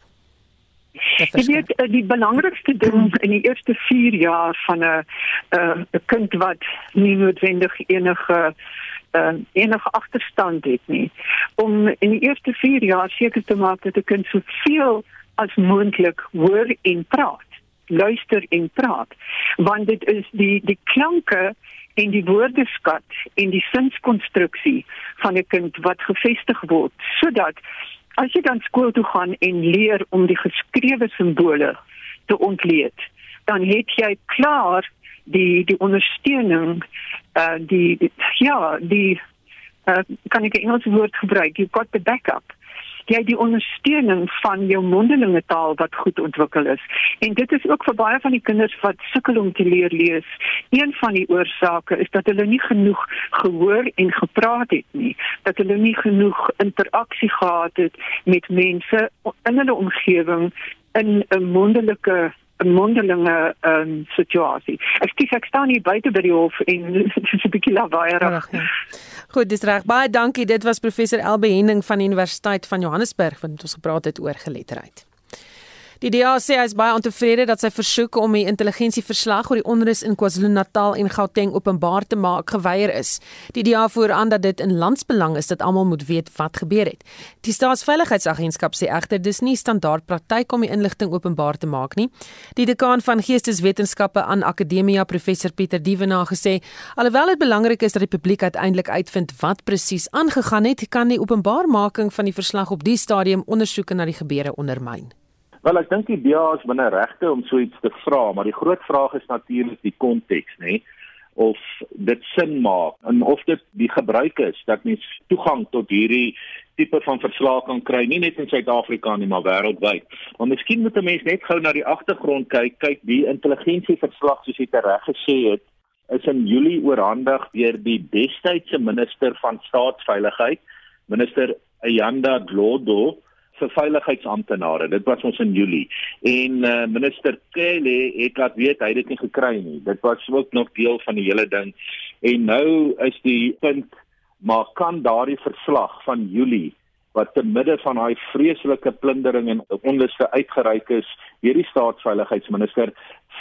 Ek weet eh, die belangrikste ding in die eerste 4 jaar van 'n 'n kind wat nie noodwendig enige uh, enige agterstand het nie om in die eerste 4 jaar seker te maak dat 'n kind soveel as moontlik hoor en praat luister en praat want dit is die die klanke en die woordeskat en die sinskonstruksie van 'n kind wat gevestig word sodat as jy dan skool toe gaan en leer om die geskrewe simbole te ontleed dan het jy klaar die die ondersteuning uh die, die ja die uh, kan ek 'n Engelse woord gebruik? You got the backup jy die ondersteuning van jou mondelinge taal wat goed ontwikkel is. En dit is ook vir baie van die kinders wat sukkel om te leer lees een van die oorsake is dat hulle nie genoeg gehoor en gepraat het nie dat hulle nie genoeg interaksie gehad het met mense in hulle omgewing in 'n mondelike 'n mondelinge um, situasie. Ek sê ek staan hier buite by die hof en dit is 'n bietjie lawaaierig. Ja. Goed, dis reg. Baie dankie. Dit was professor Elbe Henning van die Universiteit van Johannesburg wat ons gepraat het oor geletterdheid. Die DA sê hy is baie ontevrede dat sy versoek om die intelligensieverslag oor die onrus in KwaZulu-Natal en Gauteng openbaar te maak geweier is. Die DA voer aan dat dit in landsbelang is dat almal moet weet wat gebeur het. Die Staatsveiligheidsagentskap sê egter dis nie standaard praktyk om die inligting openbaar te maak nie. Die dekaan van Geesteswetenskappe aan Akademia, professor Pieter Dievenaar gesê, alhoewel dit belangrik is dat die publiek uiteindelik uitvind wat presies aangegaan het, kan die openbaarmaking van die verslag op die stadium ondersoeke na die gebeure ondermyn. Wel ek dink die DA is binne regte om so iets te vra, maar die groot vraag is natuurlik die konteks, nê? Of dit sin maak en of dit die gebruik is dat mens toegang tot hierdie tipe van verslae kan kry, nie net in Suid-Afrika nie, maar wêreldwyd. Maar miskien moet 'n mens net gou na die agtergrond kyk, kyk die intelligensieverslag soos jy reg gesê het, is in Julie oorhandig deur die destydse minister van staatsveiligheid, minister Ayanda Dlodo vir veiligheidsamptenare. Dit was ons in Julie. En uh, minister Kelly het laat weet hy het dit nie gekry nie. Dit was ook nog deel van die hele ding. En nou is die punt maar kan daardie verslag van Julie wat te midde van daai vreeslike plundering en onluste uitgereik is deur die staatsveiligheidsminister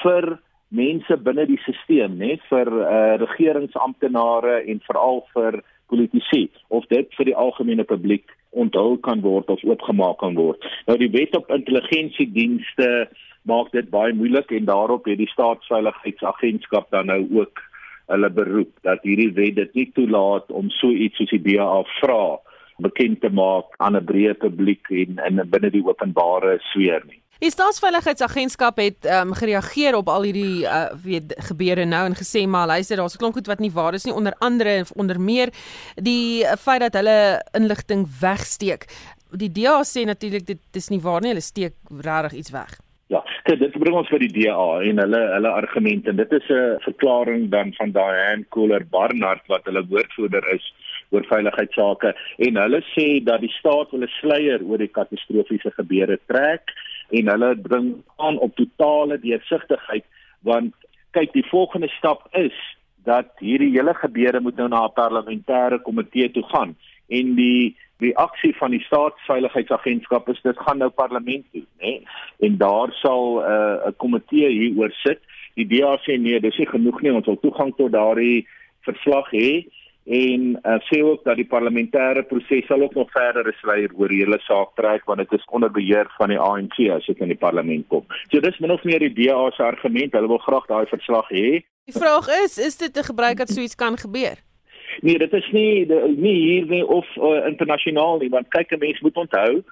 vir mense binne die stelsel, net vir uh, regeringsamptenare en veral vir politici of dit vir die algemene publiek onthul kan word of oopgemaak kan word. Nou die wet op intelligensiedienste maak dit baie moeilik en daarop het die staatsveiligheidsagentskap dan nou ook hulle beroep dat hierdie wet dit nie toelaat om so iets soos die BA vra bekend te maak aan 'n breë publiek en in binne die openbare sfeer nie. Die staatsveiligheidsagentskap het um, gereageer op al hierdie uh, weet gebeure nou en gesê maar luister daar's 'n klomp goed wat nie waar is nie onder andere onder meer die uh, feit dat hulle inligting wegsteek. Die DA sê natuurlik dit is nie waar nie, hulle steek regtig iets weg. Ja, dit bring ons by die DA en hulle hulle argumente. Dit is 'n verklaring dan van Diane Cooler Barnard wat hulle woordvoerder is oor veiligheidsake en hulle sê dat die staat hulle sluier oor die katastrofiese gebeure trek en hulle bring aan op totale deursigtigheid want kyk die volgende stap is dat hierdie hele gebeure moet nou na 'n parlementêre komitee toe gaan. En die reaksie van die staatsveiligheidsagentskap is dit gaan nou parlement toe nê en daar sal eh, 'n uh, komitee hieroor sit. Die DA sê nee dis nie genoeg nie. Ons wil toegang tot daardie verslag hê en uh, sê ook dat die parlementêre proses sal ook nog verder sluier oor die hele saak trek want dit is onder beheer van die ANC as dit in die parlement kom. So dis min of meer die DA se argument, hulle wil graag daai verslag hê. Die vraag is, is dit 'n gebruik dat so iets kan gebeur? Nee, dit is nie nie hier nie of uh, internasionaal nie, want kyk 'n mens moet onthou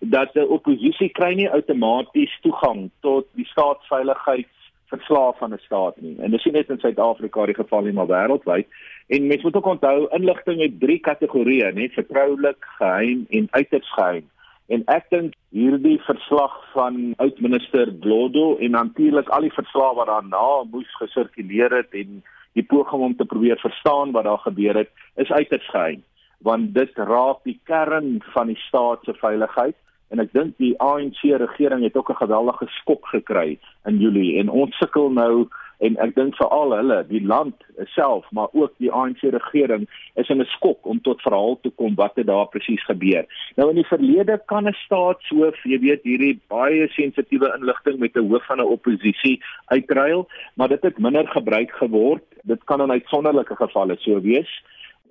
dat die oppositie kry nie outomaties toegang tot die staatsveiligheids verslaaf van 'n staat nie. En dis nie net in Suid-Afrika die geval nie, maar wêreldwyd. En mense moet ook onthou inligting het drie kategorieë, net vertroulik, geheim en uiters geheim. En ek dink hierdie verslag van oud-minister Blodo en natuurlik al die verslae wat daarna moes gesirkuleer het en die poging om te probeer verstaan wat daar gebeur het, is uiters geheim want dit raak die kern van die staat se veiligheid en ek dink die ANC regering het ook 'n geweldige skok gekry in Julie en ons sukkel nou en ek dink veral hulle die land self maar ook die ANC regering is in 'n skok om tot verhaal te kom wat het daar presies gebeur. Nou in die verlede kan 'n staatshoof, jy weet, hierdie baie sensitiewe inligting met 'n hoof van 'n oppositie uitruil, maar dit het minder gebruik geword. Dit kan in uitsonderlike gevalle so wees.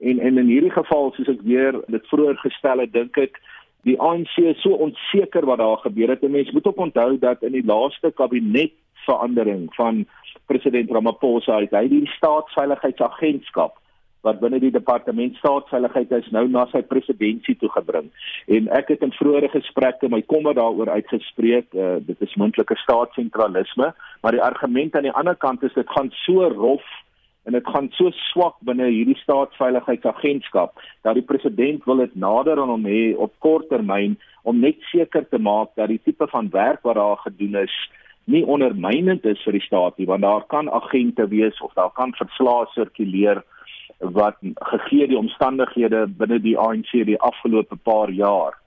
En en in hierdie geval soos ek weer dit vroeër gestel het, dink ek die ANC is so onseker wat daar gebeur het. Mense moet ook onthou dat in die laaste kabinetverandering van president Ramaphosa het hy die staatsveiligheidsagentskap wat binne die departement staatsveiligheid is nou na sy presidentskap toe gebring. En ek het in vroeëre gesprekke my kommer daaroor uitgespreek, uh, dit is moontlike staatssentralisme, maar die argument aan die ander kant is dit gaan so rof en dit gaan so swak binne hierdie staatsveiligheidsagentskap dat die president wil dit nader aan hom hê op kort termyn om net seker te maak dat die tipe van werk wat daar gedoen is nie ondermynend is vir die staat nie want daar kan agente wees of daar kan verslae sirkuleer wat gegee die omstandighede binne die ANC die afgelope paar jaar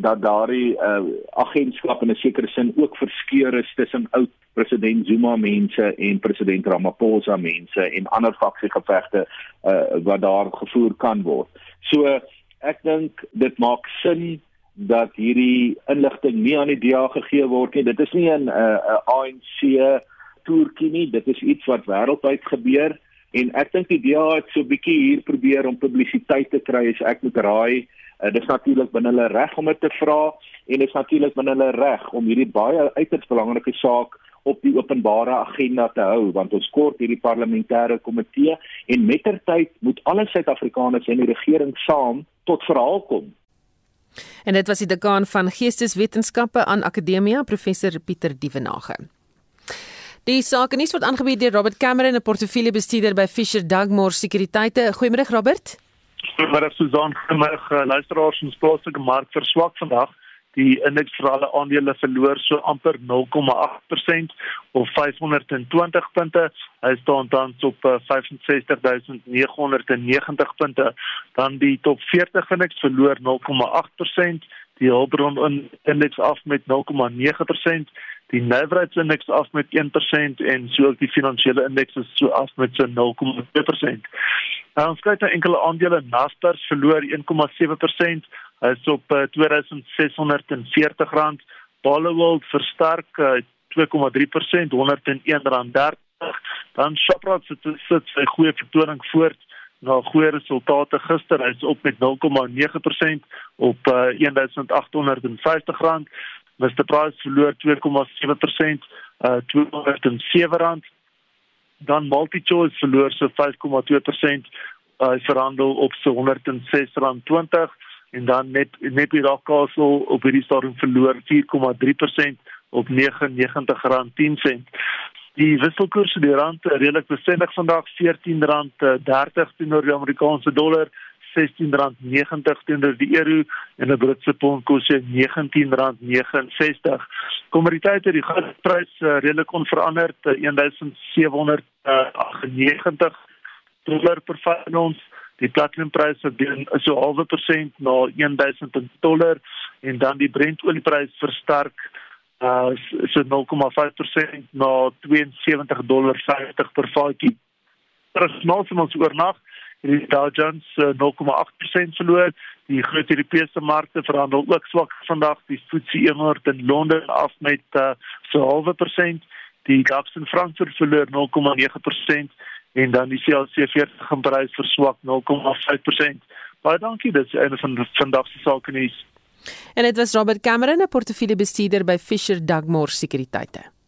dat daardie uh, agentskap in 'n sekere sin ook verskeur is tussen oud president Zuma mense en president Ramaphosa mense en ander faksiegevegte uh, wat daar gevoer kan word. So ek dink dit maak sin dat hierdie inligting nie aan die DA gegee word nie. Dit is nie 'n 'n uh, ANC toertjie nie. Dit is iets wat wêreldwyd gebeur en ek dink die DA het so 'n bietjie hier probeer om publisiteit te kry as ek moet raai. Uh, dit is natuurlik binne hulle reg om dit te vra en dit is natuurlik binne hulle reg om hierdie baie uiters belangrike saak op die openbare agenda te hou want ons kort hierdie parlementêre komitee en mettertyd moet alle Suid-Afrikaners en die regering saam tot verhaal kom. En dit was die dekaan van Geesteswetenskappe aan Akademia, professor Pieter Dievenage. Die saak nuus word aangebied deur Robert Cameron, 'n portefeuljebestuurder by Fisher Dugmore Sekuriteite. Goeiemôre Robert. Goeiemôre Susan, goeiemôre luisteraars ons plaaslike mark verswak vandag. Die indeks vir alle aandele verloor so amper 0,8% of 520 punte. Hy staan tans op 65990 punte. Dan die top 40 indeks verloor 0,8%, die Hulbron indeks af met 0,9%, die nywerheidsindeks af met 1% en so ook die finansiële indeks is so af met so 0,2%. Nou ons kyk na enkele aandele, Naspers verloor 1,7%. Hy is op uh, R2640. Bollywood versterk uh, 2,3% R101.30. Dan Shoprite sit sit sy goeie vertoning voort na goeie resultate gister. Hy is op met 0,9% op uh, R1850. Mr Price verloor 2,7% uh R207. Dan MultiChoice verloor so 5,2%. Hy uh, verhandel op so R106.20 en dan net net die Rockcastle op hierdie stadium verloor 4,3% op R99.10. Die wisselkoers die rand redelik bestendig vandag R14.30 teenoor die Amerikaanse dollar. R16.90 teenoor die euro en 'n Britse pond kos jy R19.69. Kommoditeite die gasprys uh, redelik onveranderd uh, 1798 dollar per ons die platinumprys het so halwe persent na 1000 dollar en dan die Brent olieprys versterk uh so 0,5% na 72 dollar 50 per vatjie. Terugmaak van ons oornag die Dow Jones uh, 0,8% verloor. Die groot Europese markte verhandel ook swak vandag. Die FTSE 100 in Londen af met uh, so halwe persent. Die DAX in Frankfurt verloor 0,9% en dan die CAC 40 in Parys verswak 0,5%. Baie dankie, dit is een van vandag se sake nuus. En dit was Robert Cameron, 'n portefeuljebestuurder by Fisher Dugmore Sekuriteite.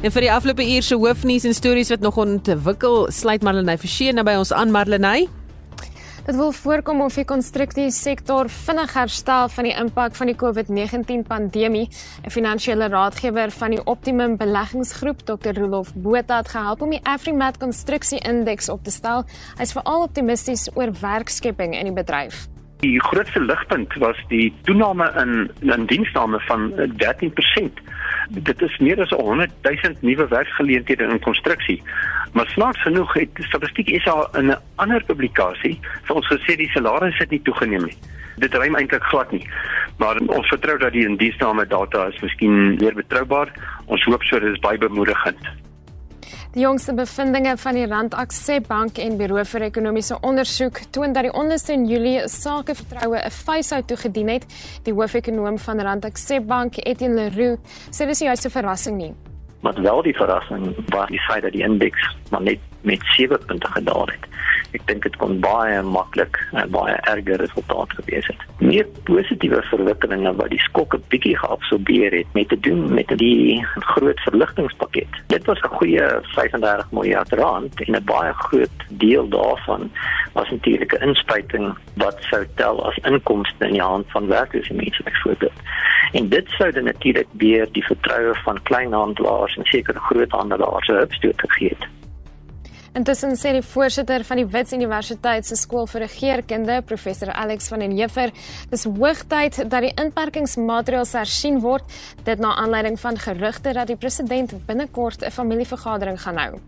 En vir die afgelope uur se hoofnuus en stories wat nog ontwikkel, sluit Marlenae Forsie nou by ons aan Marlenae. Dit wil voorkom of die konstruksiesektor vinnig herstel van die impak van die COVID-19 pandemie. 'n Finansiële raadgewer van die Optimum Beleggingsgroep, Dr. Rolof Botha, het gehelp om die Afrimat konstruksie-indeks op te stel. Hy's veral optimisties oor werkskepping in die bedryf. Die grootste ligpunt was die toename in in diensname van 13%. Dit is meer as 100 000 nuwe werksgeleenthede in konstruksie. Maar snaaks genoeg het Statistiek SA in 'n ander publikasie vir ons gesê die salarisse het nie toegeneem nie. Dit rym eintlik glad nie. Maar ons vertrou dat die indiensname data is miskien meer betroubaar. Ons hoop so dit is baie bemoedigend. Die jongste bevindinge van die Rand Aksep Bank en Buro vir Ekonomiese Ondersoek toon dat die onderste in Julie sakevertroue 'n face-out toegedien het. Die hoofekonoom van Rand Aksep Bank, Etienne Leroux, sê dis nie juist 'n verrassing nie. Maar wel die verrassing was die feit dat die indeks maar net met 7 punte gedaal het ek dink dit kon baie maklik en baie erger resultaat gewees het. Meer positiewe verwikkelinge wat die skokke bietjie geabsorbeer het met te doen met die groot verligtingspakket. Dit was 'n goeie 35 miljard rand en 'n baie groot deel daarvan was natuurlik 'n inspuiting wat sou tel as inkomste in die hand van werkers en mense byvoorbeeld. En dit sou dan natuurlik weer die vertroue van kleinhandelaars en sekere groothandelaars opstoot gegee het. Intussen sê die voorsitter van die Wits Universiteit se skool vir regeringskunde, professor Alex van den Heever, dis hoogtyd dat die inperkingsmaatreëls hersien word, dit na aanleiding van gerugte dat die president binnekort 'n familievergadering gaan hou.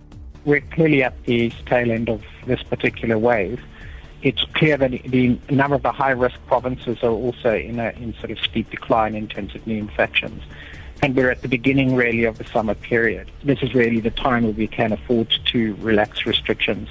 We're clearly at the tail end of this particular wave. It's clear that the number of the high risk provinces are also in a in sort of steep decline in terms of new infections. And we're at the beginning really of the summer period. This is really the time where we can afford to relax restrictions.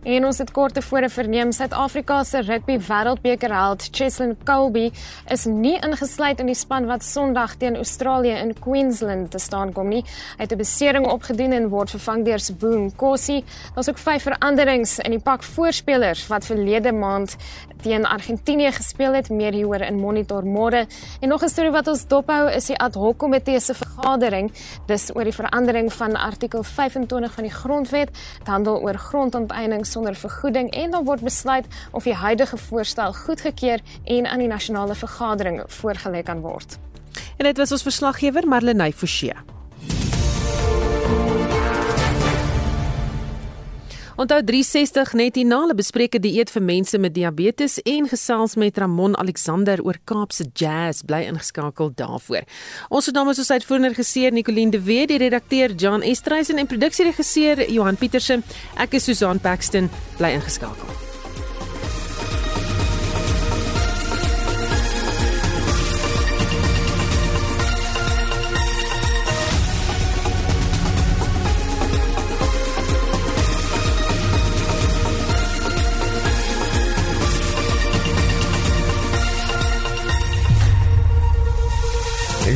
En ons het kort tevore verneem Suid-Afrika se rugby wêreldbeker held Cheslin Kolbe is nie ingesluit in die span wat Sondag teen Australië in Queensland te staan kom nie. Hy het 'n besering opgedoen en word vervang deur Boom Kossie. Daar's ook vyf veranderings in die pak voorspelers wat verlede maand teen Argentinië gespeel het. Meer hieroor in Monitor môre. En nog 'n storie wat ons dophou is die ad hoc komitee se vergadering dis oor die verandering van artikel 25 van die grondwet. Dit handel oor grondonteeneming sonder vergoeding en dan word besluit of die huidige voorstel goedgekeur en aan die nasionale vergadering voorgelê kan word. En dit was ons verslaggewer Marlenae Forsie. Onthou 360 net hierna bespreek 'n dieet vir mense met diabetes en gesels met Ramon Alexander oor Kaapse jazz bly ingeskakel daarvoor. Ons het namens ons uitvoerende regisseur Nicoline de Wet, die redakteur John Estreisen en produksieregisseur Johan Pieterse. Ek is Susan Paxton bly ingeskakel.